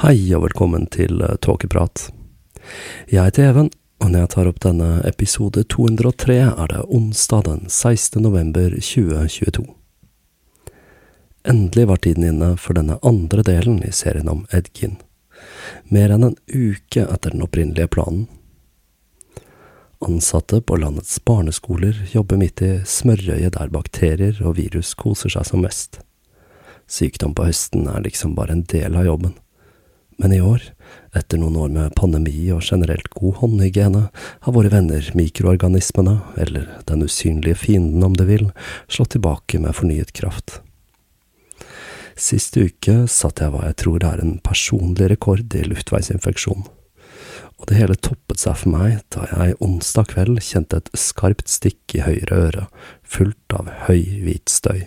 Hei og velkommen til eh, Tåkeprat. Jeg heter Even, og når jeg tar opp denne episode 203, er det onsdag den 16. november 2022. Endelig var tiden inne for denne andre delen i serien om Edgin, mer enn en uke etter den opprinnelige planen. Ansatte på landets barneskoler jobber midt i smørøyet der bakterier og virus koser seg som mest. Sykdom på høsten er liksom bare en del av jobben. Men i år, etter noen år med pandemi og generelt god håndhygiene, har våre venner mikroorganismene, eller den usynlige fienden om du vil, slått tilbake med fornyet kraft. Sist uke satte jeg hva jeg tror er en personlig rekord i luftveisinfeksjon. Og det hele toppet seg for meg da jeg onsdag kveld kjente et skarpt stikk i høyre øre, fullt av høy, hvit støy.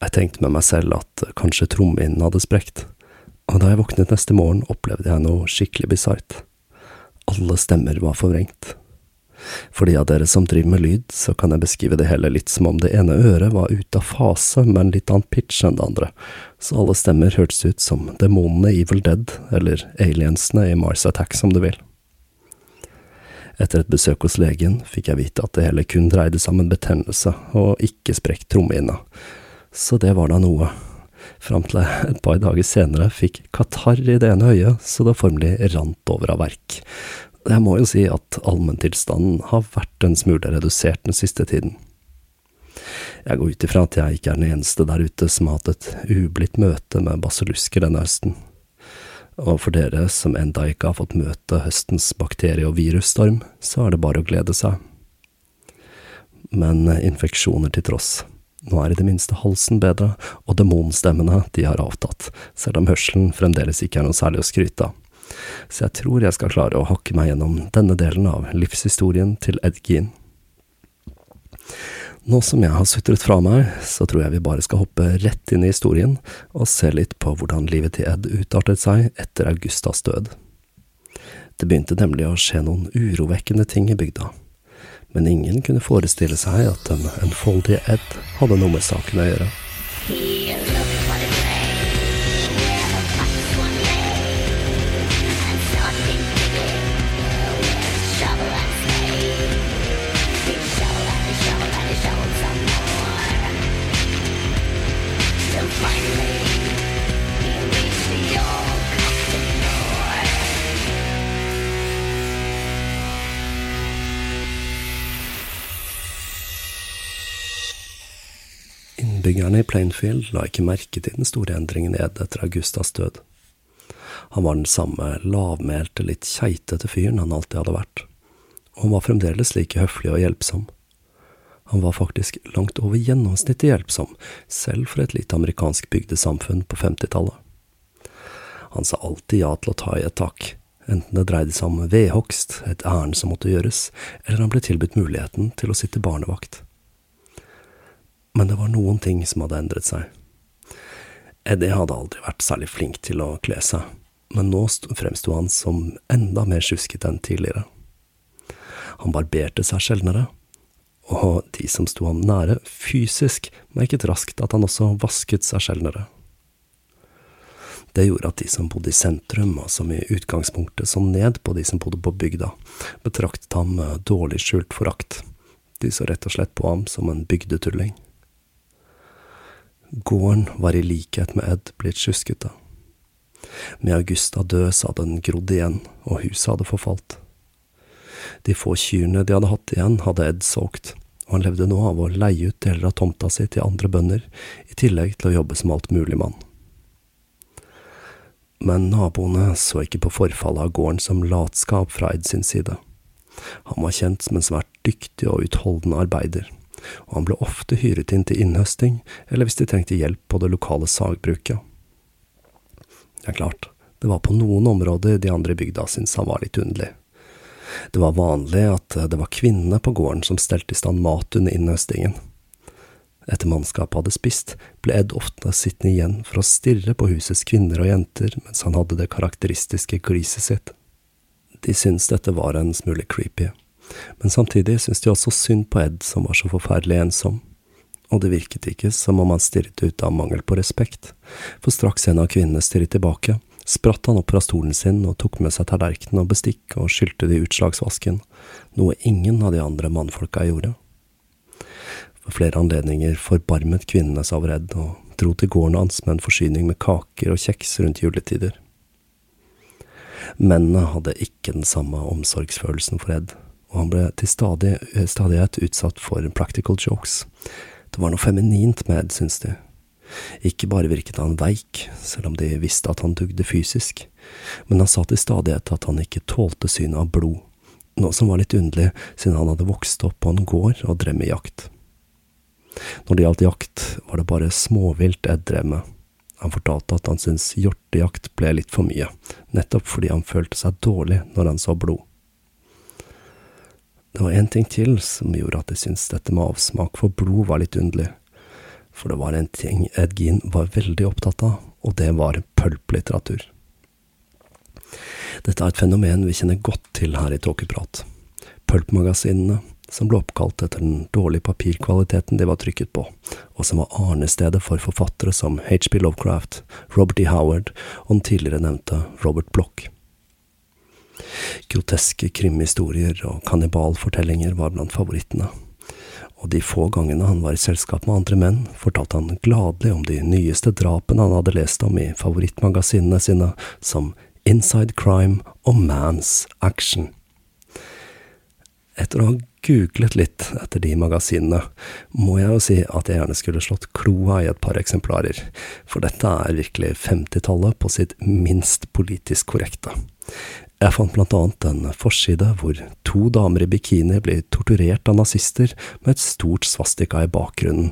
Jeg tenkte med meg selv at kanskje trommehinnen hadde sprekt, og da jeg våknet neste morgen, opplevde jeg noe skikkelig bisart. Alle stemmer var forvrengt. For de av dere som driver med lyd, så kan jeg beskrive det hele litt som om det ene øret var ute av fase med en litt annen pitch enn det andre, så alle stemmer hørtes ut som demonene i Evil Dead, eller aliensene i Mars Attack, som du vil. Etter et besøk hos legen fikk jeg vite at det hele kun dreide seg om en betennelse, og ikke sprekt trommehinna, så det var da noe fram til jeg et par dager senere fikk katarr i det ene øyet, så det formelig rant over av verk. Jeg må jo si at allmenntilstanden har vært en smule redusert den siste tiden. Jeg går ut ifra at jeg ikke er den eneste der ute som har hatt et ublidt møte med basillusker denne høsten. Og for dere som enda ikke har fått møte høstens bakterie- og virusstorm, så er det bare å glede seg. Men infeksjoner til tross, nå er i det minste halsen bedre, og demonstemmene, de har avtatt, selv om hørselen fremdeles ikke er noe særlig å skryte av. Så jeg tror jeg skal klare å hakke meg gjennom denne delen av livshistorien til Ed Gein. Nå som jeg har sutret fra meg, så tror jeg vi bare skal hoppe rett inn i historien og se litt på hvordan livet til Ed utartet seg etter Augustas død. Det begynte nemlig å skje noen urovekkende ting i bygda, men ingen kunne forestille seg at den enfoldige Ed hadde noe med saken å gjøre. Innbyggerne i Plainfield la ikke merke til den store endringen Ed etter Augustas død. Han var den samme lavmælte, litt keitete fyren han alltid hadde vært, og han var fremdeles like høflig og hjelpsom. Han var faktisk langt over gjennomsnittet hjelpsom, selv for et lite amerikansk bygdesamfunn på femtitallet. Han sa alltid ja til å ta i et tak, enten det dreide seg om vedhogst, et ærend som måtte gjøres, eller han ble tilbudt muligheten til å sitte barnevakt. Men det var noen ting som hadde endret seg. Eddie hadde aldri vært særlig flink til å kle seg, men nå fremsto han som enda mer sjuskete enn tidligere. Han barberte seg sjeldnere, og de som sto ham nære fysisk, merket raskt at han også vasket seg sjeldnere. Det gjorde at de som bodde i sentrum, og som i utgangspunktet så ned på de som bodde på bygda, betraktet ham med dårlig skjult forakt. De så rett og slett på ham som en bygdetulling. Gården var i likhet med Ed blitt sjuskete. Med Augusta død så hadde den grodd igjen, og huset hadde forfalt. De få kyrne de hadde hatt igjen, hadde Ed solgt, og han levde nå av å leie ut deler av tomta si til andre bønder, i tillegg til å jobbe som altmuligmann. Men naboene så ikke på forfallet av gården som latskap fra Ed sin side. Han var kjent som en svært dyktig og utholdende arbeider og han ble ofte hyret inn til innhøsting, eller hvis de trengte hjelp på det lokale sagbruket. Det er klart, det var på noen områder de andre i bygda syntes han var litt underlig. Det var vanlig at det var kvinnene på gården som stelte i stand mat under innhøstingen. Etter mannskapet hadde spist, ble Ed ofte sittende igjen for å stirre på husets kvinner og jenter mens han hadde det karakteristiske gliset sitt. De syntes dette var en smule creepy men samtidig syntes de også synd på Ed som var så forferdelig ensom. Og det virket ikke som om han stirret ut av mangel på respekt, for straks en av kvinnene stirret tilbake, spratt han opp fra stolen sin og tok med seg tallerken og bestikk og skylte det i utslagsvasken, noe ingen av de andre mannfolka gjorde. For flere anledninger forbarmet kvinnene seg over Ed og dro til gården hans med en forsyning med kaker og kjeks rundt juletider. Mennene hadde ikke den samme omsorgsfølelsen for Ed, og han ble til eh, stadighet utsatt for practical jokes. Det var noe feminint med Ed, syntes de. Ikke bare virket han veik, selv om de visste at han dugde fysisk, men han sa til stadighet at han ikke tålte synet av blod, noe som var litt underlig siden han hadde vokst opp på en gård og drev med jakt. Når det gjaldt jakt, var det bare småvilt Ed drev med. Han fortalte at han syntes hjortejakt ble litt for mye, nettopp fordi han følte seg dårlig når han så blod. Det var en ting til som gjorde at jeg syntes dette med avsmak for blod var litt underlig. For det var en ting Ed Gein var veldig opptatt av, og det var pulplitteratur. Dette er et fenomen vi kjenner godt til her i Tåkeprat. Pulpmagasinene, som ble oppkalt etter den dårlige papirkvaliteten de var trykket på, og som var arnestedet for forfattere som HB Lovecraft, Robert D. Howard og den tidligere nevnte Robert Bloch. Groteske krimhistorier og kannibalfortellinger var blant favorittene, og de få gangene han var i selskap med andre menn, fortalte han gladelig om de nyeste drapene han hadde lest om i favorittmagasinene sine, som Inside Crime og Man's Action. Etter å ha googlet litt etter de magasinene, må jeg jo si at jeg gjerne skulle slått kloa i et par eksemplarer, for dette er virkelig femtitallet på sitt minst politisk korrekte. Jeg fant blant annet en forside hvor to damer i bikini blir torturert av nazister med et stort svastika i bakgrunnen,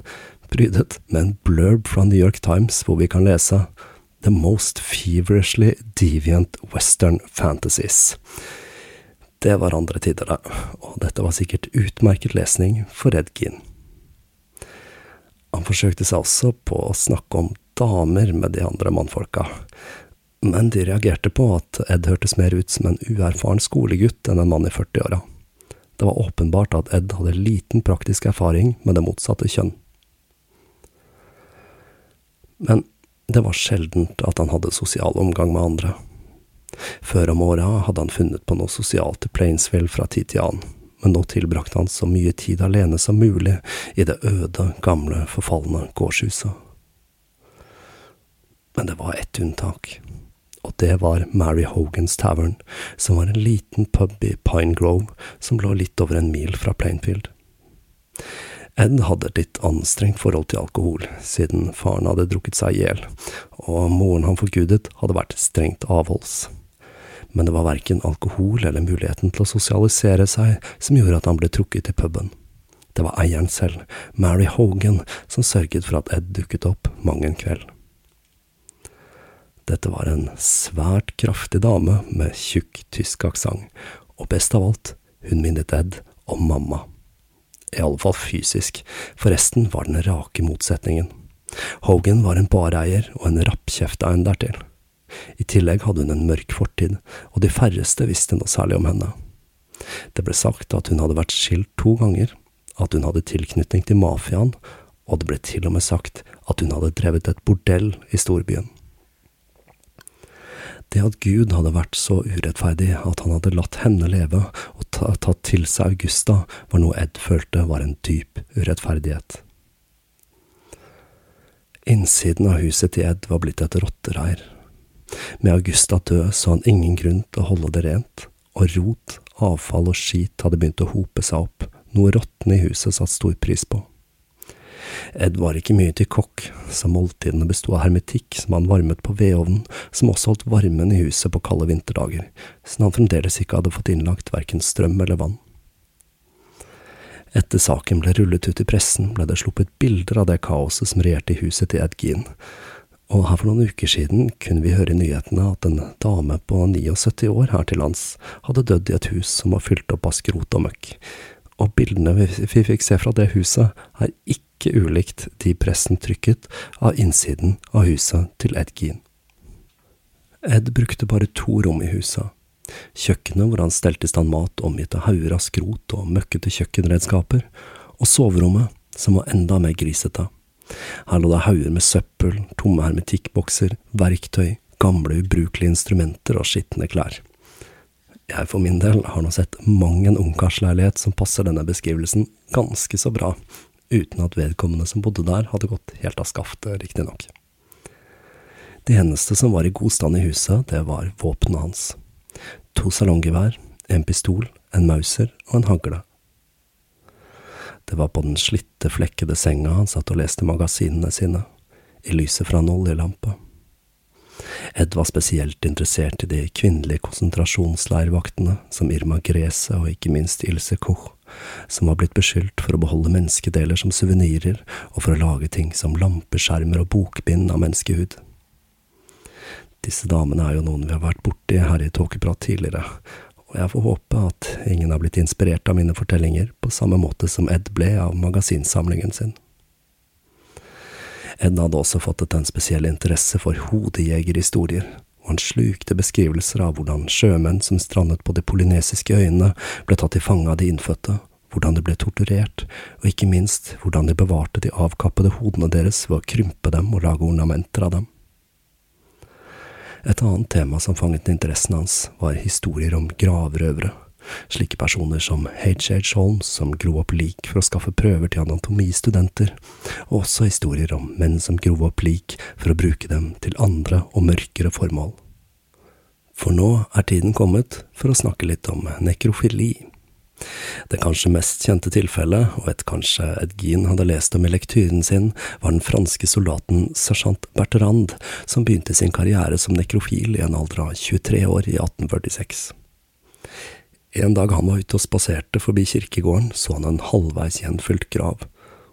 prydet med en blurb fra New York Times hvor vi kan lese The Most Feverishly Deviant Western Fantasies. Det var andre tider, da, og dette var sikkert utmerket lesning for Ed Gein. Han forsøkte seg også på å snakke om damer med de andre mannfolka, men de reagerte på at Ed hørtes mer ut som en uerfaren skolegutt enn en mann i 40-åra. Det var åpenbart at Ed hadde liten praktisk erfaring med det motsatte kjønn. Men det var sjeldent at han hadde sosial omgang med andre. Før om åra hadde han funnet på noe sosialt i Plainsville fra tid til annen, men nå tilbrakte han så mye tid alene som mulig i det øde, gamle, forfalne gårdshuset. Men det var ett unntak og det var Mary Hogans Tavern, som var en liten pub i Pine Grove som lå litt over en mil fra Plainfield. Ed hadde et litt anstrengt forhold til alkohol, siden faren hadde drukket seg i hjel, og moren han forgudet hadde vært strengt avholds. Men det var verken alkohol eller muligheten til å sosialisere seg som gjorde at han ble trukket til puben. Det var eieren selv, Mary Hogan, som sørget for at Ed dukket opp mang en kveld. Dette var en svært kraftig dame med tjukk tysk aksent, og best av alt, hun minnet Ed om mamma. I alle fall fysisk, forresten var den rake motsetningen. Hogan var en bareier og en rappkjefta en dertil. I tillegg hadde hun en mørk fortid, og de færreste visste noe særlig om henne. Det ble sagt at hun hadde vært skilt to ganger, at hun hadde tilknytning til mafiaen, og det ble til og med sagt at hun hadde drevet et bordell i storbyen. Det at Gud hadde vært så urettferdig at han hadde latt henne leve og tatt til seg Augusta, var noe Ed følte var en dyp urettferdighet. Innsiden av huset til Ed var blitt et rottereir. Med Augusta død så han ingen grunn til å holde det rent, og rot, avfall og skit hadde begynt å hope seg opp, noe rottene i huset satte stor pris på. Ed var ikke mye til kokk, så måltidene besto av hermetikk som han varmet på vedovnen, som også holdt varmen i huset på kalde vinterdager, siden han fremdeles ikke hadde fått innlagt verken strøm eller vann. Etter saken ble rullet ut i pressen, ble det sluppet bilder av det kaoset som regjerte i huset til Ed Gean, og her for noen uker siden kunne vi høre i nyhetene at en dame på 79 år her til lands hadde dødd i et hus som var fylt opp av skrot og møkk, og bildene vi fikk se fra det huset er ikke ulikt de pressen trykket av innsiden av huset til Ed Gean. Ed brukte bare to rom i huset. Kjøkkenet hvor han stelte i stand mat omgitt av hauger av skrot og møkkete kjøkkenredskaper, og soverommet, som var enda mer grisete. Her lå det hauger med søppel, tomme hermetikkbokser, verktøy, gamle ubrukelige instrumenter og skitne klær. Jeg for min del har nå sett mang en ungkarsleilighet som passer denne beskrivelsen ganske så bra, uten at vedkommende som bodde der, hadde gått helt av skaftet, riktignok. Det eneste som var i god stand i huset, det var våpenet hans. To salonggevær, en pistol, en mauser og en hagle. Det var på den slitte, flekkede senga han satt og leste magasinene sine, i lyset fra en oljelampe. Ed var spesielt interessert i de kvinnelige konsentrasjonsleirvaktene, som Irma Grese og ikke minst Ilse Koch som var blitt beskyldt for å beholde menneskedeler som suvenirer, og for å lage ting som lampeskjermer og bokbind av menneskehud. Disse damene er jo noen vi har vært borti her i Tåkeprat tidligere, og jeg får håpe at ingen har blitt inspirert av mine fortellinger på samme måte som Ed ble av magasinsamlingen sin. Ed hadde også fått en spesiell interesse for hodejegerhistorier, og han slukte beskrivelser av hvordan sjømenn som strandet på de polynesiske øyene, ble tatt til fange av de innfødte, hvordan de ble torturert, og ikke minst hvordan de bevarte de avkappede hodene deres ved å krympe dem og lage ornamenter av dem. Et annet tema som fanget interessen hans, var historier om gravrøvere, slike personer som H.H. Holmes, som gro opp lik for å skaffe prøver til anatomistudenter, og også historier om menn som grov opp lik for å bruke dem til andre og mørkere formål. For nå er tiden kommet for å snakke litt om nekrofili. Det kanskje mest kjente tilfellet, og et kanskje Edgin hadde lest om i lektyren sin, var den franske soldaten sersjant Bertrand, som begynte sin karriere som nekrofil i en alder av 23 år i 1846. En dag han var ute og spaserte forbi kirkegården, så han en halvveis gjenfylt grav,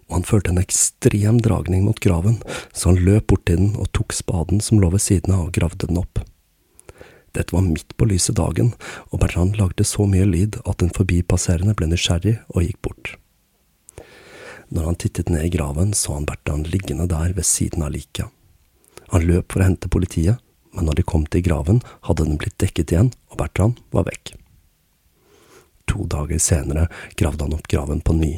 og han følte en ekstrem dragning mot graven, så han løp bort til den og tok spaden som lå ved siden av og gravde den opp. Dette var midt på lyse dagen, og Bertrand lagde så mye lyd at en forbipasserende ble nysgjerrig og gikk bort. Når han tittet ned i graven, så han Bertrand liggende der ved siden av liket. Han løp for å hente politiet, men når de kom til graven, hadde den blitt dekket igjen, og Bertrand var vekk. To dager senere gravde han opp graven på ny,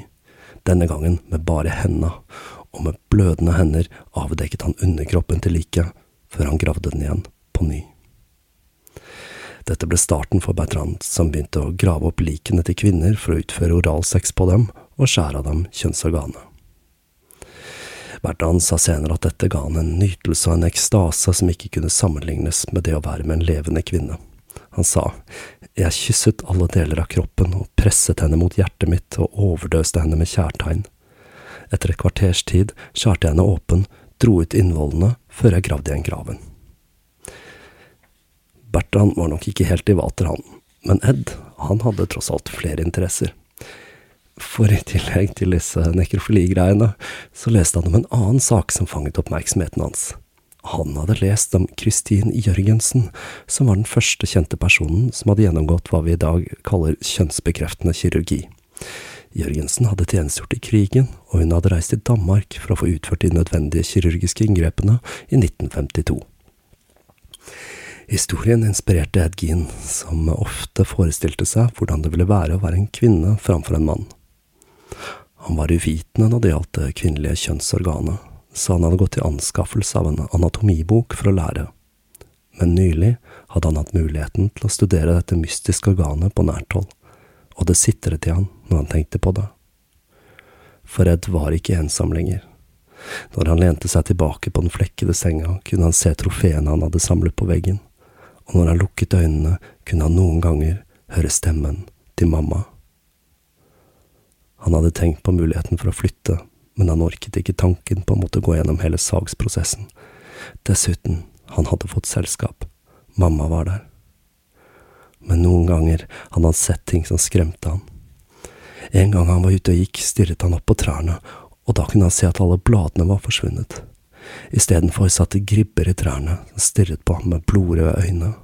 denne gangen med bare henda, og med blødende hender avdekket han underkroppen til liket, før han gravde den igjen på ny. Dette ble starten for Bertrand, som begynte å grave opp likene til kvinner for å utføre oralsex på dem og skjære av dem kjønnsorganet. Bertrand sa senere at dette ga han en nytelse og en ekstase som ikke kunne sammenlignes med det å være med en levende kvinne. Han sa, jeg kysset alle deler av kroppen og presset henne mot hjertet mitt og overdøste henne med kjærtegn. Etter et kvarters tid skjærte jeg henne åpen, dro ut innvollene før jeg gravde igjen graven. Bertrand var nok ikke helt i vater, han, men Ed, han hadde tross alt flere interesser. For i tillegg til disse nekrofiligreiene, så leste han om en annen sak som fanget oppmerksomheten hans. Han hadde lest om Kristin Jørgensen, som var den første kjente personen som hadde gjennomgått hva vi i dag kaller kjønnsbekreftende kirurgi. Jørgensen hadde tjenestegjort i krigen, og hun hadde reist til Danmark for å få utført de nødvendige kirurgiske inngrepene i 1952. Historien inspirerte Ed som ofte forestilte seg hvordan det ville være å være en kvinne framfor en mann. Han var uvitende når det gjaldt det kvinnelige kjønnsorganet, så han hadde gått til anskaffelse av en anatomibok for å lære. Men nylig hadde han hatt muligheten til å studere dette mystiske organet på nært hold, og det sitret i han når han tenkte på det. For Ed var ikke ensom lenger. Når han lente seg tilbake på den flekkede senga, kunne han se trofeene han hadde samlet på veggen og når han lukket øynene, kunne han noen ganger høre stemmen til mamma. Han hadde tenkt på muligheten for å flytte, men han orket ikke tanken på å måtte gå gjennom hele sagsprosessen. Dessuten, han hadde fått selskap. Mamma var der. Men noen ganger hadde han sett ting som skremte han. En gang han var ute og gikk, stirret han opp på trærne, og da kunne han se at alle bladene var forsvunnet. Istedenfor satt det gribber i trærne som stirret på ham med blodrøde øyne.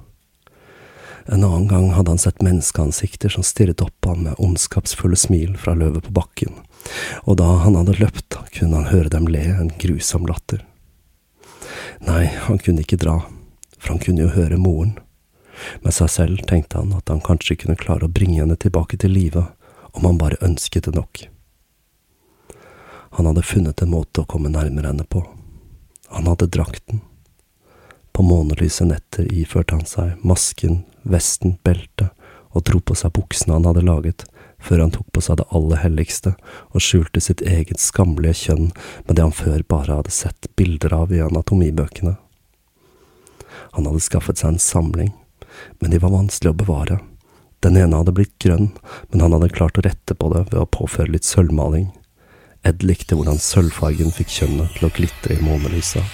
En annen gang hadde han sett menneskeansikter som stirret opp på ham med ondskapsfulle smil fra løvet på bakken, og da han hadde løpt, kunne han høre dem le en grusom latter. Nei, han kunne ikke dra, for han kunne jo høre moren. Med seg selv tenkte han at han kanskje kunne klare å bringe henne tilbake til live, om han bare ønsket det nok. Han hadde funnet en måte å komme nærmere henne på. Han hadde drakten. På månelyse netter iførte han seg masken, vesten, beltet og dro på seg buksene han hadde laget, før han tok på seg det aller helligste og skjulte sitt eget skammelige kjønn med det han før bare hadde sett bilder av i anatomibøkene. Han hadde skaffet seg en samling, men de var vanskelig å bevare. Den ene hadde blitt grønn, men han hadde klart å rette på det ved å påføre litt sølvmaling. Ed likte hvordan sølvfargen fikk kjønnet til å glitre i månelyset.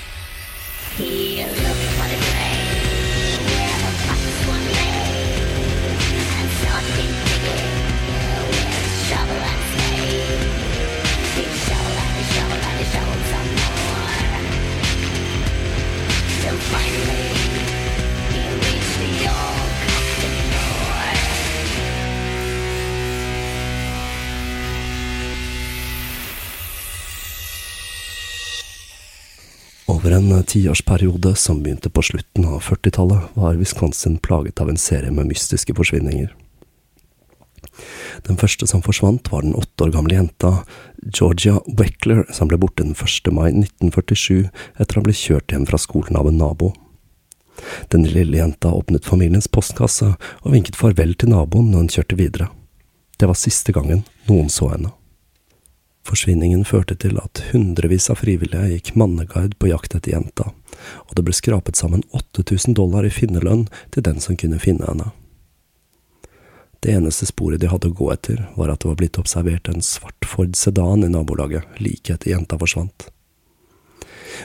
Over en tiårsperiode som begynte på slutten av 40-tallet, var Wisconsin plaget av en serie med mystiske forsvinninger. Den første som forsvant, var den åtte år gamle jenta Georgia Weckler, som ble borte den 1. mai 1947 etter å ha blitt kjørt hjem fra skolen av en nabo. Den lille jenta åpnet familiens postkasse og vinket farvel til naboen når hun kjørte videre. Det var siste gangen noen så henne. Forsvinningen førte til at hundrevis av frivillige gikk manneguide på jakt etter jenta, og det ble skrapet sammen 8000 dollar i finnerlønn til den som kunne finne henne. Det eneste sporet de hadde å gå etter, var at det var blitt observert en svart Ford Sedan i nabolaget like etter jenta forsvant.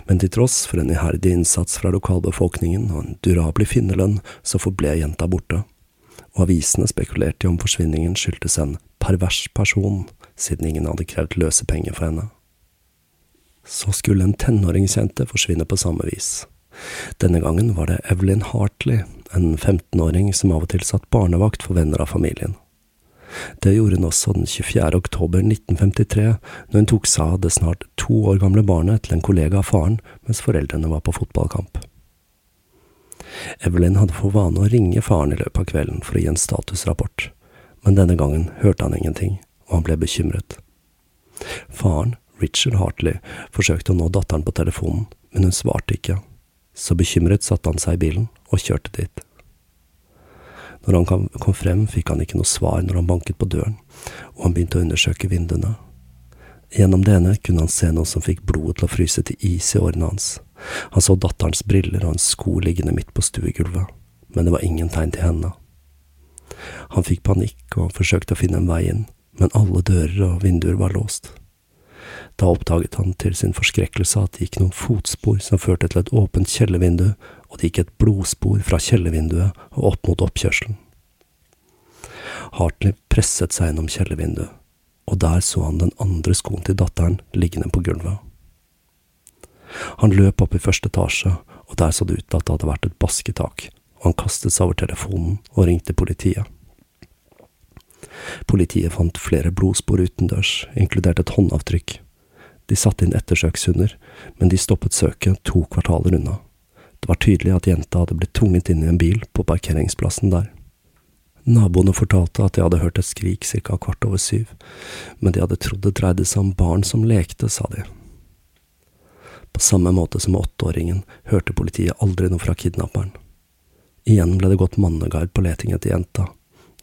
Men til tross for en iherdig innsats fra lokalbefolkningen og en durabelig finnerlønn, så forble jenta borte, og avisene spekulerte i om forsvinningen skyldtes en pervers person siden ingen hadde krevd løsepenger for henne. Så skulle en tenåringsjente forsvinne på samme vis. Denne gangen var det Evelyn Hartley, en 15-åring som av og til satt barnevakt for venner av familien. Det gjorde hun også den 24. oktober 1953, når hun tok seg av det snart to år gamle barnet til en kollega av faren mens foreldrene var på fotballkamp. Evelyn hadde for vane å ringe faren i løpet av kvelden for å gi en statusrapport, men denne gangen hørte han ingenting, og han ble bekymret. Faren, Richard Hartley, forsøkte å nå datteren på telefonen, men hun svarte ikke, så bekymret satte han seg i bilen og kjørte dit. Når han kom frem, fikk han ikke noe svar når han banket på døren, og han begynte å undersøke vinduene. Gjennom det ene kunne han se noe som fikk blodet til å fryse til is i årene hans. Han så datterens briller og en sko liggende midt på stuegulvet, men det var ingen tegn til henne. Han fikk panikk og forsøkte å finne en vei inn, men alle dører og vinduer var låst. Da oppdaget han til sin forskrekkelse at det gikk noen fotspor som førte til et åpent kjellervindu, og det gikk et blodspor fra kjellervinduet og opp mot oppkjørselen. Hartley presset seg gjennom kjellervinduet, og der så han den andre skoen til datteren liggende på gulvet. Han løp opp i første etasje, og der så det ut til at det hadde vært et basketak, og han kastet seg over telefonen og ringte politiet. Politiet fant flere blodspor utendørs, inkludert et håndavtrykk. De satte inn ettersøkshunder, men de stoppet søket to kvartaler unna. Det var tydelig at jenta hadde blitt tvunget inn i en bil på parkeringsplassen der. Naboene fortalte at de hadde hørt et skrik ca. kvart over syv, men de hadde trodd det dreide seg om barn som lekte, sa de. På samme måte som åtteåringen hørte politiet aldri noe fra kidnapperen. Igjen ble det gått mannegard på leting etter jenta.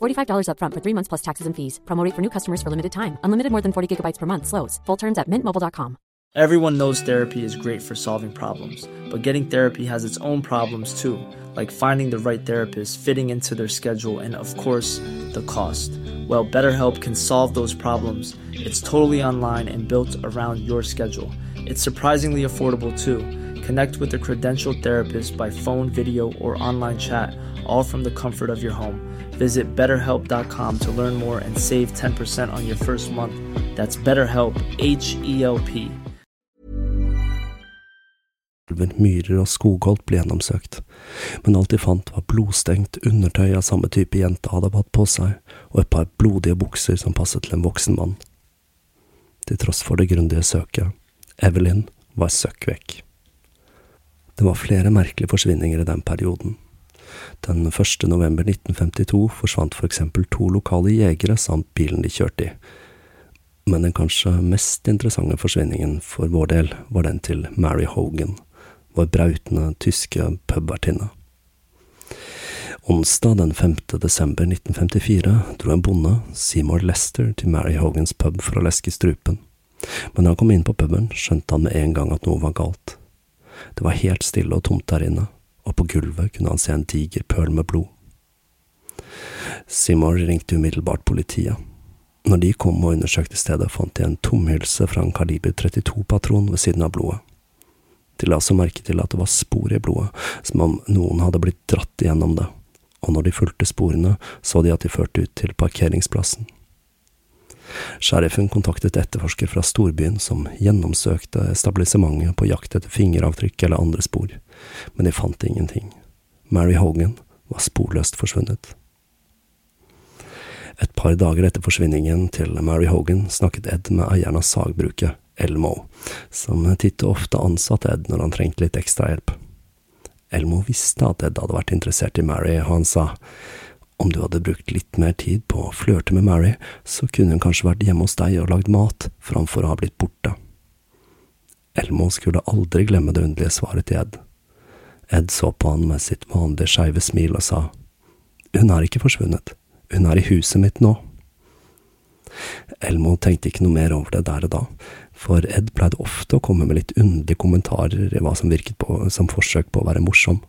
$45 upfront for three months plus taxes and fees. Promo for new customers for limited time. Unlimited more than 40 gigabytes per month. Slows. Full terms at mintmobile.com. Everyone knows therapy is great for solving problems, but getting therapy has its own problems too, like finding the right therapist, fitting into their schedule, and of course, the cost. Well, BetterHelp can solve those problems. It's totally online and built around your schedule. It's surprisingly affordable too. Connect with a credentialed therapist by phone, video, or online chat, all from the comfort of your home. Visit betterhelp.com to learn more and save 10% on your first month. That's BetterHelp, H E L P. myrer og skogholt ble gjennomsøkt, men alt de fant var blodstengt undertøy av samme type jenta hadde hatt på seg, og et par blodige bukser som passet til en voksen mann. Til tross for det grundige søket, Evelyn var søkk vekk. Det var flere merkelige forsvinninger i den perioden. Den 1. november 1952 forsvant for eksempel to lokale jegere samt bilen de kjørte i, men den kanskje mest interessante forsvinningen for vår del var den til Mary Hogan, vår brautende tyske pubvertinne. Onsdag den 5. desember 1954 dro en bonde, Seymour Lester, til Mary Hogans pub for å leske strupen, men da han kom inn på puben, skjønte han med en gang at noe var galt. Det var helt stille og tomt der inne, og på gulvet kunne han se en diger pøl med blod. Seymour ringte umiddelbart politiet. Når de kom og undersøkte stedet, fant de en tomhylse fra en kaliber 32-patron ved siden av blodet. De la så merke til at det var spor i blodet, som om noen hadde blitt dratt igjennom det, og når de fulgte sporene, så de at de førte ut til parkeringsplassen. Sheriffen kontaktet etterforsker fra storbyen som gjennomsøkte establissementet på jakt etter fingeravtrykk eller andre spor, men de fant ingenting. Mary Hogan var sporløst forsvunnet. Et par dager etter forsvinningen til Mary Hogan snakket Ed med eieren av sagbruket, Elmo, som titt og ofte ansatte Ed når han trengte litt ekstra hjelp. Elmo visste at Ed hadde vært interessert i Mary, og han sa om du hadde brukt litt mer tid på å flørte med Mary, så kunne hun kanskje vært hjemme hos deg og lagd mat, framfor å ha blitt borte. Elmo skulle aldri glemme det underlige svaret til Ed. Ed så på han med sitt vanlige skeive smil og sa, Hun er ikke forsvunnet, hun er i huset mitt nå. Elmo tenkte ikke noe mer over det der og da, for Ed pleide ofte å komme med litt underlige kommentarer i hva som virket på, som forsøk på å være morsom.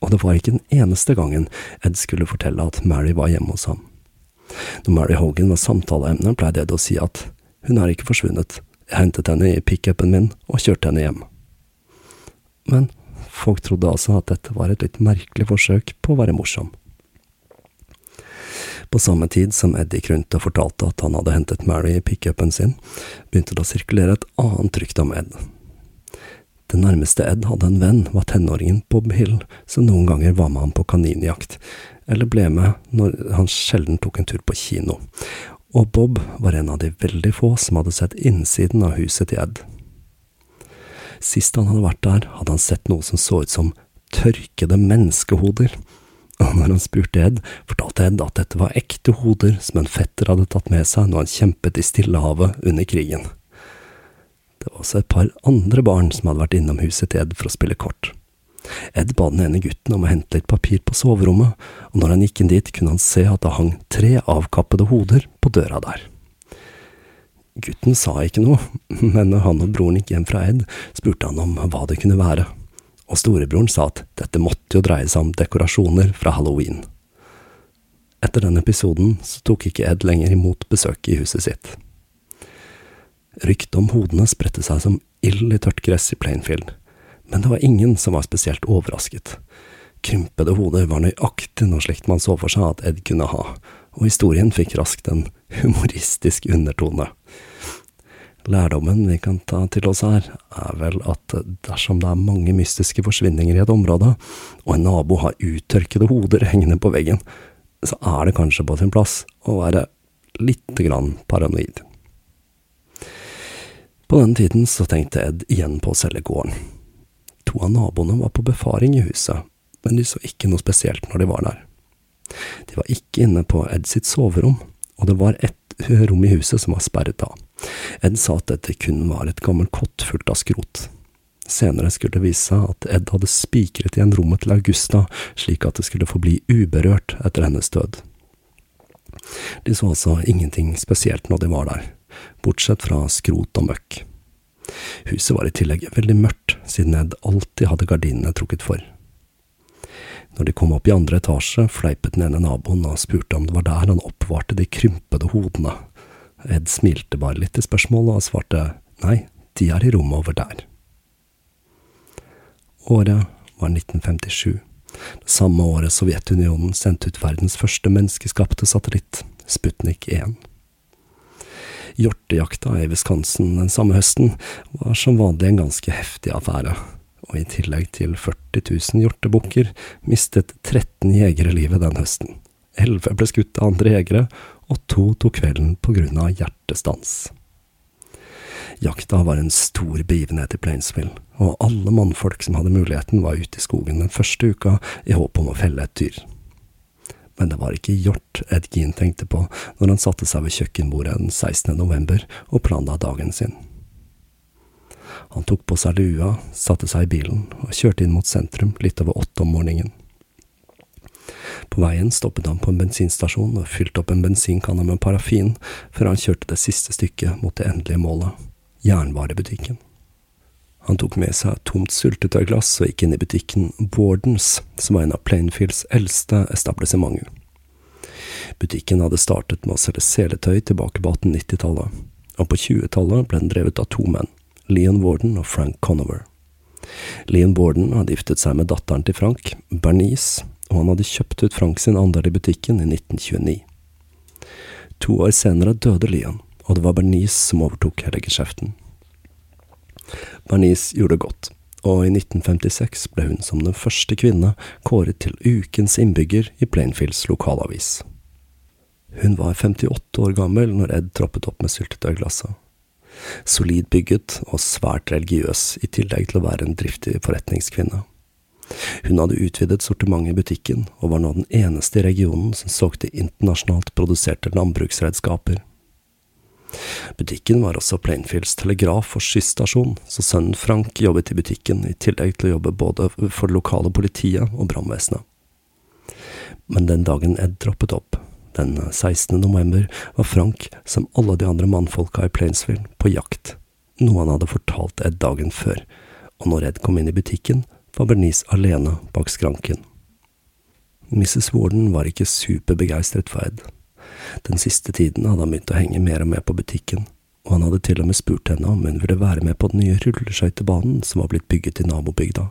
Og det var ikke den eneste gangen Ed skulle fortelle at Mary var hjemme hos ham. Når Mary Hogan var samtaleemne, pleide Ed å si at hun er ikke forsvunnet, jeg hentet henne i pickupen min og kjørte henne hjem. Men folk trodde altså at dette var et litt merkelig forsøk på å være morsom. På samme tid som Ed gikk rundt og fortalte at han hadde hentet Mary i pickupen sin, begynte det å sirkulere et annet rykte om Ed. Det nærmeste Ed hadde en venn, var tenåringen Bob Hill, som noen ganger var med ham på kaninjakt, eller ble med når han sjelden tok en tur på kino, og Bob var en av de veldig få som hadde sett innsiden av huset til Ed. Sist han hadde vært der, hadde han sett noe som så ut som tørkede menneskehoder, og når han spurte Ed, fortalte Ed at dette var ekte hoder som en fetter hadde tatt med seg når han kjempet i Stillehavet under krigen. Det var også et par andre barn som hadde vært innom huset til Ed for å spille kort. Ed ba den ene gutten om å hente litt papir på soverommet, og når han gikk inn dit, kunne han se at det hang tre avkappede hoder på døra der. Gutten sa ikke noe, men når han og broren gikk hjem fra Ed, spurte han om hva det kunne være og storebroren sa at dette måtte jo dreie seg om dekorasjoner fra halloween. Etter den episoden så tok ikke Ed lenger imot besøk i huset sitt. Ryktet om hodene spredte seg som ild i tørt gress i Plainfield, men det var ingen som var spesielt overrasket. Krympede hoder var nøyaktig noe slikt man så for seg at Ed kunne ha, og historien fikk raskt en humoristisk undertone. Lærdommen vi kan ta til oss her, er vel at dersom det er mange mystiske forsvinninger i et område, og en nabo har uttørkede hoder hengende på veggen, så er det kanskje på sin plass å være lite grann paranoid. På den tiden så tenkte Ed igjen på å selge gården. To av naboene var på befaring i huset, men de så ikke noe spesielt når de var der. De var ikke inne på Ed sitt soverom, og det var ett rom i huset som var sperret av. Ed sa at dette kun var et gammelt kott fullt av skrot. Senere skulle det vise seg at Ed hadde spikret igjen rommet til Augusta, slik at det skulle forbli uberørt etter hennes død. De så altså ingenting spesielt når de var der, bortsett fra skrot og møkk. Huset var i tillegg veldig mørkt, siden Ed alltid hadde gardinene trukket for. Når de kom opp i andre etasje, fleipet den ene naboen og spurte om det var der han oppvarte de krympede hodene. Ed smilte bare litt til spørsmålet og svarte nei, de er i rommet over der. Året var 1957, det samme året Sovjetunionen sendte ut verdens første menneskeskapte satellitt, Sputnik 1. Hjortejakta i Wisconsin den samme høsten var som vanlig en ganske heftig affære, og i tillegg til 40 000 hjortebukker mistet 13 jegere livet den høsten. Elleve ble skutt av andre jegere, og to tok kvelden av hjertestans. Jakta var en stor begivenhet i Plainsville, og alle mannfolk som hadde muligheten, var ute i skogen den første uka i håp om å felle et dyr. Men det var ikke hjort Ed Gean tenkte på når han satte seg ved kjøkkenbordet den 16. november og planla dagen sin. Han tok på seg lua, satte seg i bilen og kjørte inn mot sentrum litt over åtte om morgenen. På veien stoppet han på en bensinstasjon og fylte opp en bensinkanne med parafin, før han kjørte det siste stykket mot det endelige målet, jernvarebutikken. Han tok med seg et tomt syltetøyglass og gikk inn i butikken Bordens, som var en av Plainfields eldste etablissementer. Butikken hadde startet med å selge seletøy tilbake på 1890-tallet, og på 20-tallet ble den drevet av to menn, Leon Warden og Frank Conover. Leon Borden hadde giftet seg med datteren til Frank, Bernice, og han hadde kjøpt ut Frank sin andel i butikken i 1929. To år senere døde Leon, og det var Bernice som overtok hele geskjeften. Bernice gjorde godt, og i 1956 ble hun som den første kvinne kåret til ukens innbygger i Plainfields lokalavis. Hun var 58 år gammel når Ed troppet opp med syltetøyglasset. Solid bygget og svært religiøs, i tillegg til å være en driftig forretningskvinne. Hun hadde utvidet sortimentet i butikken, og var nå den eneste i regionen som solgte internasjonalt produserte landbruksredskaper. Butikken var også Plainfields telegraf- og skysstasjon, så sønnen Frank jobbet i butikken, i tillegg til å jobbe både for det lokale politiet og brannvesenet. Men den dagen Ed droppet opp, den 16. november, var Frank, som alle de andre mannfolka i Plainsville, på jakt, noe han hadde fortalt Ed dagen før, og når Ed kom inn i butikken, var Bernice alene bak skranken. Mrs. Warden var ikke superbegeistret for Ed, Den siste tiden hadde han begynt å henge mer og mer på butikken, og han hadde til og med spurt henne om hun ville være med på den nye rulleskøytebanen som var blitt bygget i nabobygda.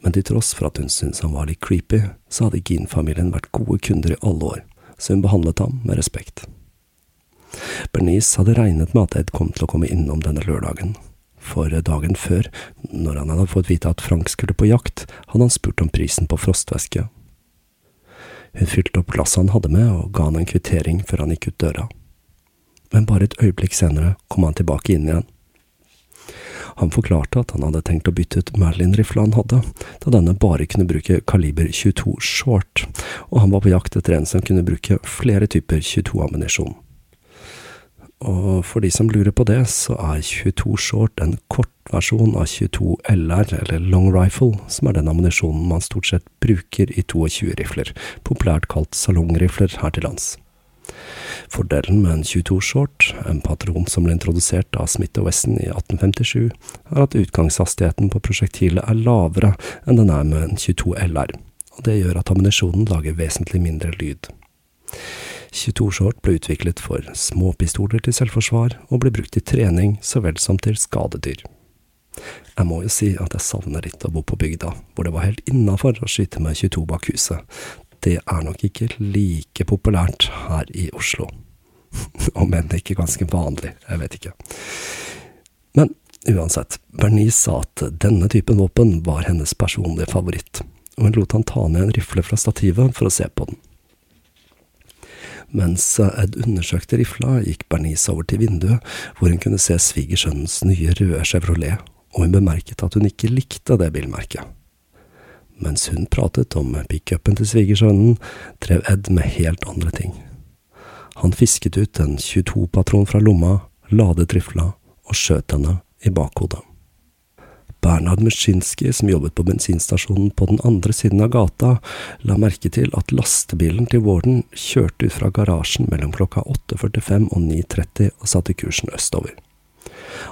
Men til tross for at hun syntes han var litt creepy, så hadde Gin-familien vært gode kunder i alle år, så hun behandlet ham med respekt. Bernice hadde regnet med at Ed kom til å komme innom denne lørdagen, for dagen før, når han hadde fått vite at Frank skulle på jakt, hadde han spurt om prisen på frostvæske. Hun fylte opp glasset han hadde med, og ga han en kvittering før han gikk ut døra. Men bare et øyeblikk senere kom han tilbake inn igjen. Han forklarte at han hadde tenkt å bytte ut Merlin-rifla han hadde, da denne bare kunne bruke kaliber 22 short, og han var på jakt etter en som kunne bruke flere typer 22-ammunisjon. Og for de som lurer på det, så er 22 short en kortversjon av 22 LR, eller long rifle, som er den ammunisjonen man stort sett bruker i 22-rifler, populært kalt salongrifler her til lands. Fordelen med en 22 short, en patron som ble introdusert av Smith Wesson i 1857, er at utgangshastigheten på prosjektilet er lavere enn den er med en 22 LR, og det gjør at ammunisjonen lager vesentlig mindre lyd. 22 short ble utviklet for småpistoler til selvforsvar, og ble brukt i trening så vel som til skadedyr. Jeg må jo si at jeg savner litt å bo på bygda, hvor det var helt innafor å skyte med 22 bak huset det er nok ikke like populært her i Oslo. Om enn ikke ganske vanlig, jeg vet ikke. Men uansett, Bernice sa at denne typen våpen var hennes personlige favoritt, og hun lot han ta ned en rifle fra stativet for å se på den. Mens Ed undersøkte rifla, gikk Bernice over til vinduet, hvor hun kunne se svigersønnens nye røde Chevrolet, og hun bemerket at hun ikke likte det bilmerket. Mens hun pratet om pickupen til svigersønnen, drev Ed med helt andre ting. Han fisket ut en 22-patron fra lomma, ladet rifla og skjøt henne i bakhodet. Bernhard Muschinski, som jobbet på bensinstasjonen på den andre siden av gata, la merke til at lastebilen til Warden kjørte ut fra garasjen mellom klokka 8.45 og 9.30 og satte kursen østover.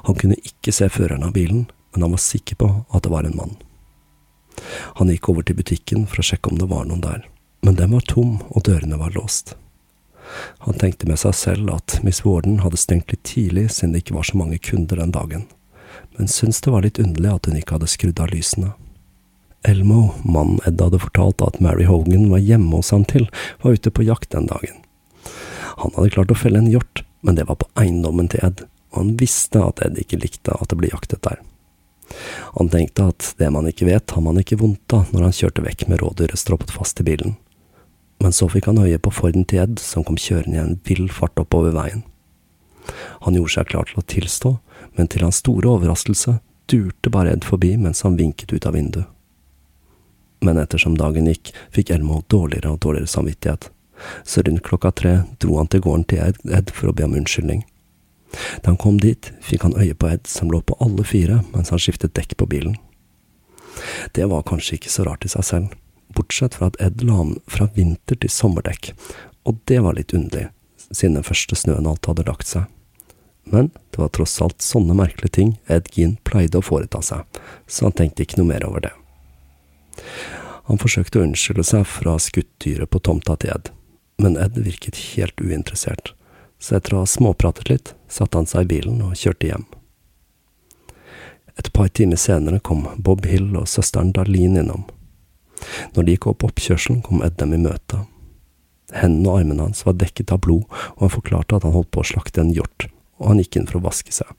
Han kunne ikke se føreren av bilen, men han var sikker på at det var en mann. Han gikk over til butikken for å sjekke om det var noen der, men den var tom og dørene var låst. Han tenkte med seg selv at Miss Warden hadde stengt litt tidlig siden det ikke var så mange kunder den dagen, men syntes det var litt underlig at hun ikke hadde skrudd av lysene. Elmo, mannen Ed hadde fortalt at Mary Hogan var hjemme hos han til, var ute på jakt den dagen. Han hadde klart å felle en hjort, men det var på eiendommen til Ed, og han visste at Ed ikke likte at det ble jaktet der. Han tenkte at det man ikke vet, har man ikke vondt av når han kjørte vekk med rådyret stroppet fast i bilen. Men så fikk han øye på Forden til Ed, som kom kjørende i en vill fart oppover veien. Han gjorde seg klar til å tilstå, men til hans store overraskelse durte bare Ed forbi mens han vinket ut av vinduet. Men ettersom dagen gikk, fikk Elmo dårligere og dårligere samvittighet, så rundt klokka tre dro han til gården til Ed for å be om unnskyldning. Da han kom dit, fikk han øye på Ed som lå på alle fire mens han skiftet dekk på bilen. Det var kanskje ikke så rart i seg selv, bortsett fra at Ed la om fra vinter til sommerdekk, og det var litt underlig, siden den første snøen alt hadde lagt seg. Men det var tross alt sånne merkelige ting Ed Gean pleide å foreta seg, så han tenkte ikke noe mer over det. Han forsøkte å unnskylde seg for å ha skutt på tomta til Ed, men Ed virket helt uinteressert så etter å ha småpratet litt, satte han seg i bilen og kjørte hjem. Et par timer senere kom Bob Hill og søsteren Darlene innom. Når de gikk opp oppkjørselen, kom Ed dem i møte. Hendene og armene hans var dekket av blod, og han forklarte at han holdt på å slakte en hjort, og han gikk inn for å vaske seg.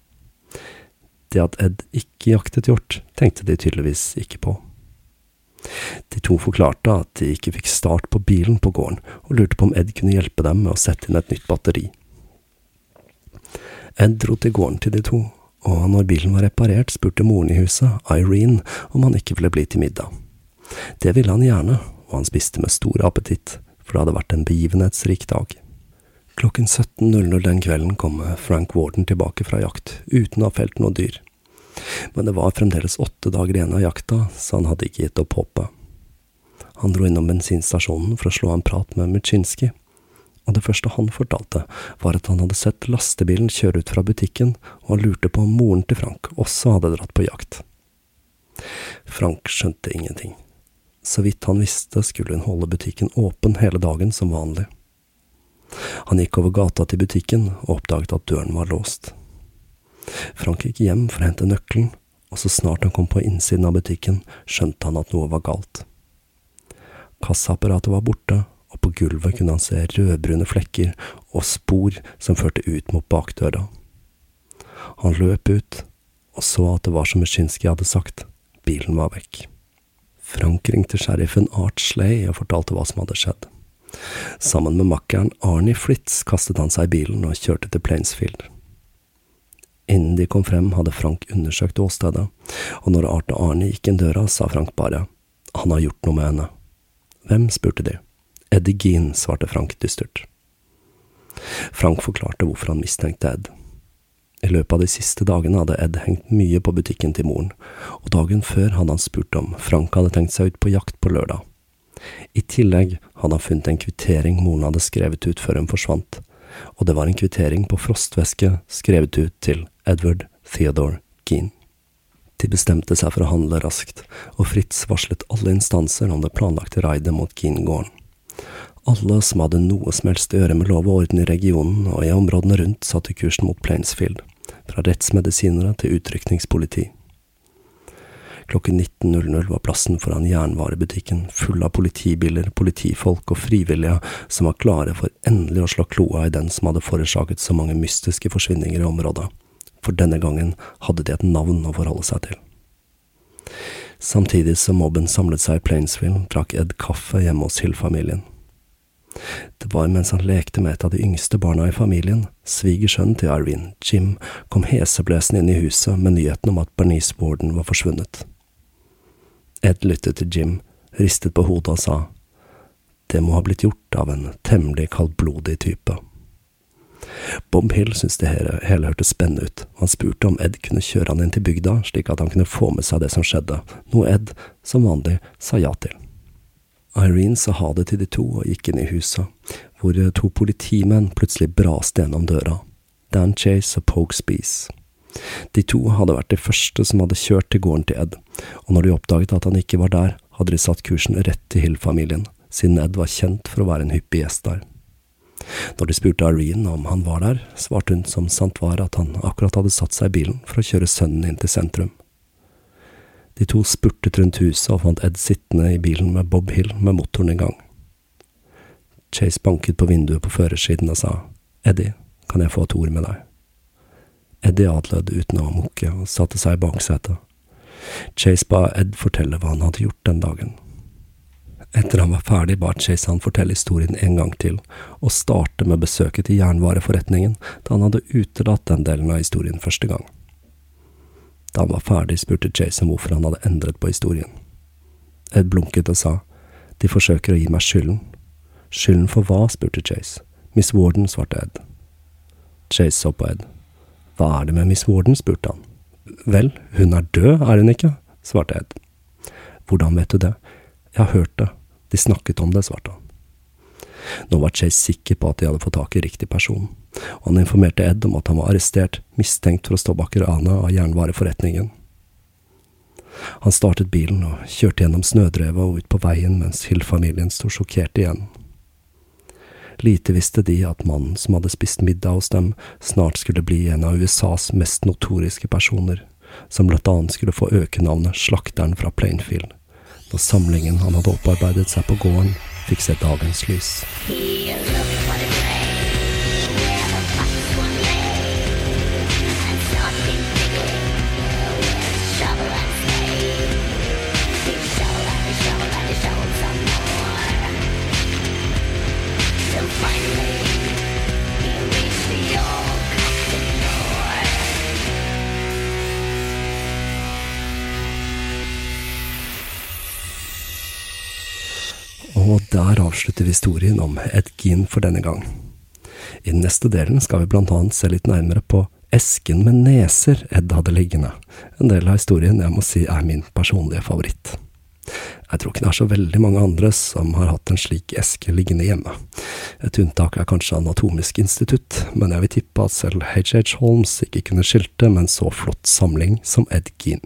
Det at Ed ikke jaktet hjort, tenkte de tydeligvis ikke på. De to forklarte at de ikke fikk start på bilen på gården, og lurte på om Ed kunne hjelpe dem med å sette inn et nytt batteri. Ed dro til gården til de to, og når bilen var reparert, spurte moren i huset, Irene, om han ikke ville bli til middag. Det ville han gjerne, og han spiste med stor appetitt, for det hadde vært en begivenhetsrik dag. Klokken 17.00 den kvelden kom Frank Warden tilbake fra jakt, uten å ha felt noe dyr. Men det var fremdeles åtte dager igjen av jakta, så han hadde ikke gitt opp håpet. Han dro innom bensinstasjonen for å slå en prat med Muczynski, og det første han fortalte, var at han hadde sett lastebilen kjøre ut fra butikken, og han lurte på om moren til Frank også hadde dratt på jakt. Frank skjønte ingenting. Så vidt han visste, skulle hun holde butikken åpen hele dagen som vanlig. Han gikk over gata til butikken og oppdaget at døren var låst. Frank gikk hjem for å hente nøkkelen, og så snart han kom på innsiden av butikken, skjønte han at noe var galt. Kassaapparatet var borte, og på gulvet kunne han se rødbrune flekker og spor som førte ut mot bakdøra. Han løp ut, og så at det var som Mysjinskij hadde sagt, bilen var vekk. Frank ringte sheriffen Art Slay og fortalte hva som hadde skjedd. Sammen med makkeren Arnie Flitz kastet han seg i bilen og kjørte til Plainsfield. Innen de kom frem, hadde Frank undersøkt åstedet, og når Arte og Arnie gikk inn døra, sa Frank bare han har gjort noe med henne. Hvem? spurte de. Eddie Gean, svarte Frank dystert. Frank forklarte hvorfor han mistenkte Ed. I løpet av de siste dagene hadde Ed hengt mye på butikken til moren, og dagen før hadde han spurt om Frank hadde tenkt seg ut på jakt på lørdag. I tillegg hadde han funnet en kvittering moren hadde skrevet ut før hun forsvant, og det var en kvittering på frostvæske skrevet ut til Edward Theodore Keane. De bestemte seg for å handle raskt, og Fritz varslet alle instanser om det planlagte raidet mot Keane-gården. Alle som hadde noe som helst å gjøre med lov og orden i regionen og i områdene rundt, satte kursen mot Plainsfield, fra rettsmedisinere til utrykningspoliti. Klokken 19.00 var plassen foran jernvarebutikken full av politibiler, politifolk og frivillige som var klare for endelig å slå kloa i den som hadde forårsaket så mange mystiske forsvinninger i området for denne gangen hadde de et navn å forholde seg til. Samtidig som mobben samlet seg i Plainsville, drakk Ed kaffe hjemme hos Hill-familien. Det var mens han lekte med et av de yngste barna i familien, svigersønnen til Irene, Jim, kom heseblesende inn i huset med nyheten om at Bernice Warden var forsvunnet. Ed lyttet til Jim, ristet på hodet og sa, det må ha blitt gjort av en temmelig kaldblodig type. Bob Hill syntes det hele, hele hørtes spennende ut, og han spurte om Ed kunne kjøre han inn til bygda, slik at han kunne få med seg det som skjedde, noe Ed, som vanlig, sa ja til. Irene sa ha det til de to og gikk inn i huset, hvor to politimenn plutselig braste gjennom døra, Dan Chase og Pogue Spees. De to hadde vært de første som hadde kjørt til gården til Ed, og når de oppdaget at han ikke var der, hadde de satt kursen rett til Hill-familien, siden Ed var kjent for å være en hyppig gjest der. Når de spurte Irene om han var der, svarte hun som sant var at han akkurat hadde satt seg i bilen for å kjøre sønnen inn til sentrum. De to spurtet rundt huset og fant Ed sittende i bilen med Bob Hill med motoren i gang. Chase banket på vinduet på førersiden og sa, Eddie, kan jeg få et ord med deg? Eddie adlød uten å mukke og satte seg i baksetet. Chase ba Ed fortelle hva han hadde gjort den dagen. Etter han var ferdig, ba Chase han fortelle historien en gang til, og starte med besøket til jernvareforretningen da han hadde utelatt den delen av historien første gang. Da han var ferdig, spurte Chase om hvorfor han hadde endret på historien. Ed blunket og sa, de forsøker å gi meg skylden. Skylden for hva? spurte Chase. Miss Warden, svarte Ed. Chase så på Ed. Hva er det med Miss Warden? spurte han. Vel, hun er død, er hun ikke? svarte Ed. Hvordan vet du det? Jeg har hørt det, de snakket om det, svarte han. Nå var Chase sikker på at de hadde fått tak i riktig person, og han informerte Ed om at han var arrestert, mistenkt for å stå bak ranet av jernvareforretningen. Han startet bilen og kjørte gjennom snødrevet og ut på veien mens Hill-familien sto sjokkert igjen. Lite visste de at mannen som hadde spist middag hos dem, snart skulle bli en av USAs mest notoriske personer, som blant annet skulle få økenavnet Slakteren fra Plainfield da samlingen han hadde opparbeidet seg på gården, fikk se dagens lys. Og Ed Gean for denne gang. I neste delen skal vi blant annet se litt nærmere på esken med neser Ed hadde liggende, en del av historien jeg må si er min personlige favoritt. Jeg tror ikke det er så veldig mange andre som har hatt en slik eske liggende hjemme. Et unntak er kanskje Anatomisk institutt, men jeg vil tippe at selv H.H. Holmes ikke kunne skilte med en så flott samling som Ed Gean.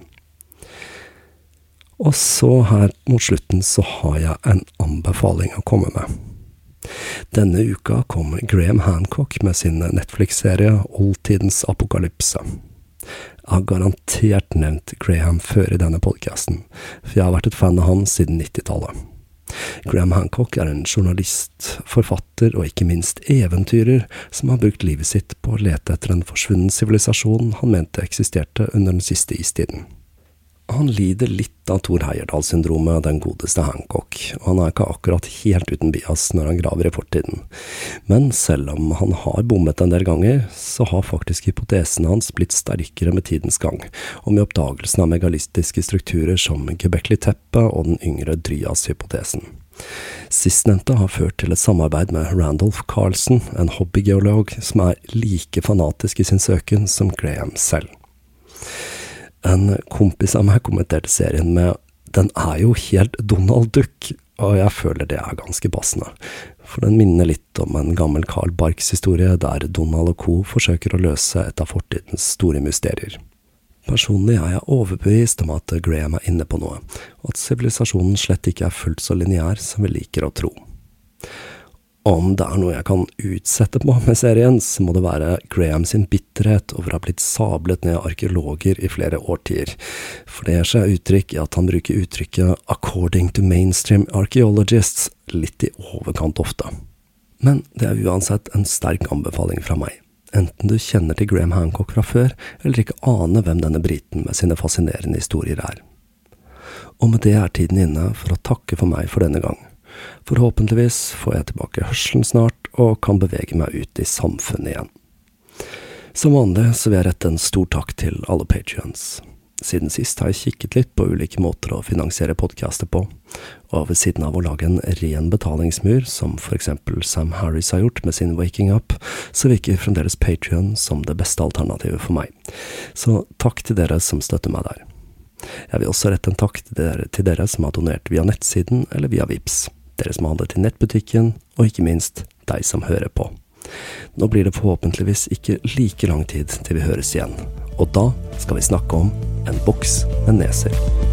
Og så her mot slutten så har jeg en anbefaling å komme med. Denne uka kom Graham Hancock med sin Netflix-serie Oldtidens apokalypse. Jeg har garantert nevnt Graham før i denne podkasten, for jeg har vært et fan av han siden 90-tallet. Graham Hancock er en journalist, forfatter og ikke minst eventyrer som har brukt livet sitt på å lete etter en forsvunnen sivilisasjon han mente eksisterte under den siste istiden. Han lider litt av Thor Heyerdahl-syndromet, den godeste Hancock, og han er ikke akkurat helt uten bias når han graver i fortiden. Men selv om han har bommet en del ganger, så har faktisk hypotesene hans blitt sterkere med tidens gang, og med oppdagelsen av megalistiske strukturer som Gebekli-teppet og den yngre Dryas-hypotesen. Sistnevnte har ført til et samarbeid med Randolph Carlsen, en hobbygeolog som er like fanatisk i sin søken som Graham selv. En kompis av meg kommenterte serien med den er jo helt Donald Duck, og jeg føler det er ganske passende. For den minner litt om en gammel Carl Barks historie der Donald og co. forsøker å løse et av fortidens store mysterier. Personlig er jeg overbevist om at Graham er inne på noe, og at sivilisasjonen slett ikke er fullt så lineær som vi liker å tro. Om det er noe jeg kan utsette på med serien, så må det være Graham sin bitterhet over å ha blitt sablet ned arkeologer i flere årtier, for det gir seg uttrykk i at han bruker uttrykket 'according to mainstream archaeologists' litt i overkant ofte. Men det er uansett en sterk anbefaling fra meg, enten du kjenner til Graham Hancock fra før, eller ikke aner hvem denne briten med sine fascinerende historier er. Og med det er tiden inne for å takke for meg for denne gang. Forhåpentligvis får jeg tilbake hørselen snart, og kan bevege meg ut i samfunnet igjen. Som vanlig så vil jeg rette en stor takk til alle patrions. Siden sist har jeg kikket litt på ulike måter å finansiere podcaster på, og ved siden av å lage en ren betalingsmur, som for eksempel Sam Harris har gjort med sin Waking Up, så virker fremdeles Patrion som det beste alternativet for meg. Så takk til dere som støtter meg der. Jeg vil også rette en takk til dere, til dere som har donert via nettsiden eller via VIPS dere som handler til nettbutikken, og ikke minst deg som hører på. Nå blir det forhåpentligvis ikke like lang tid til vi høres igjen, og da skal vi snakke om en boks med neser.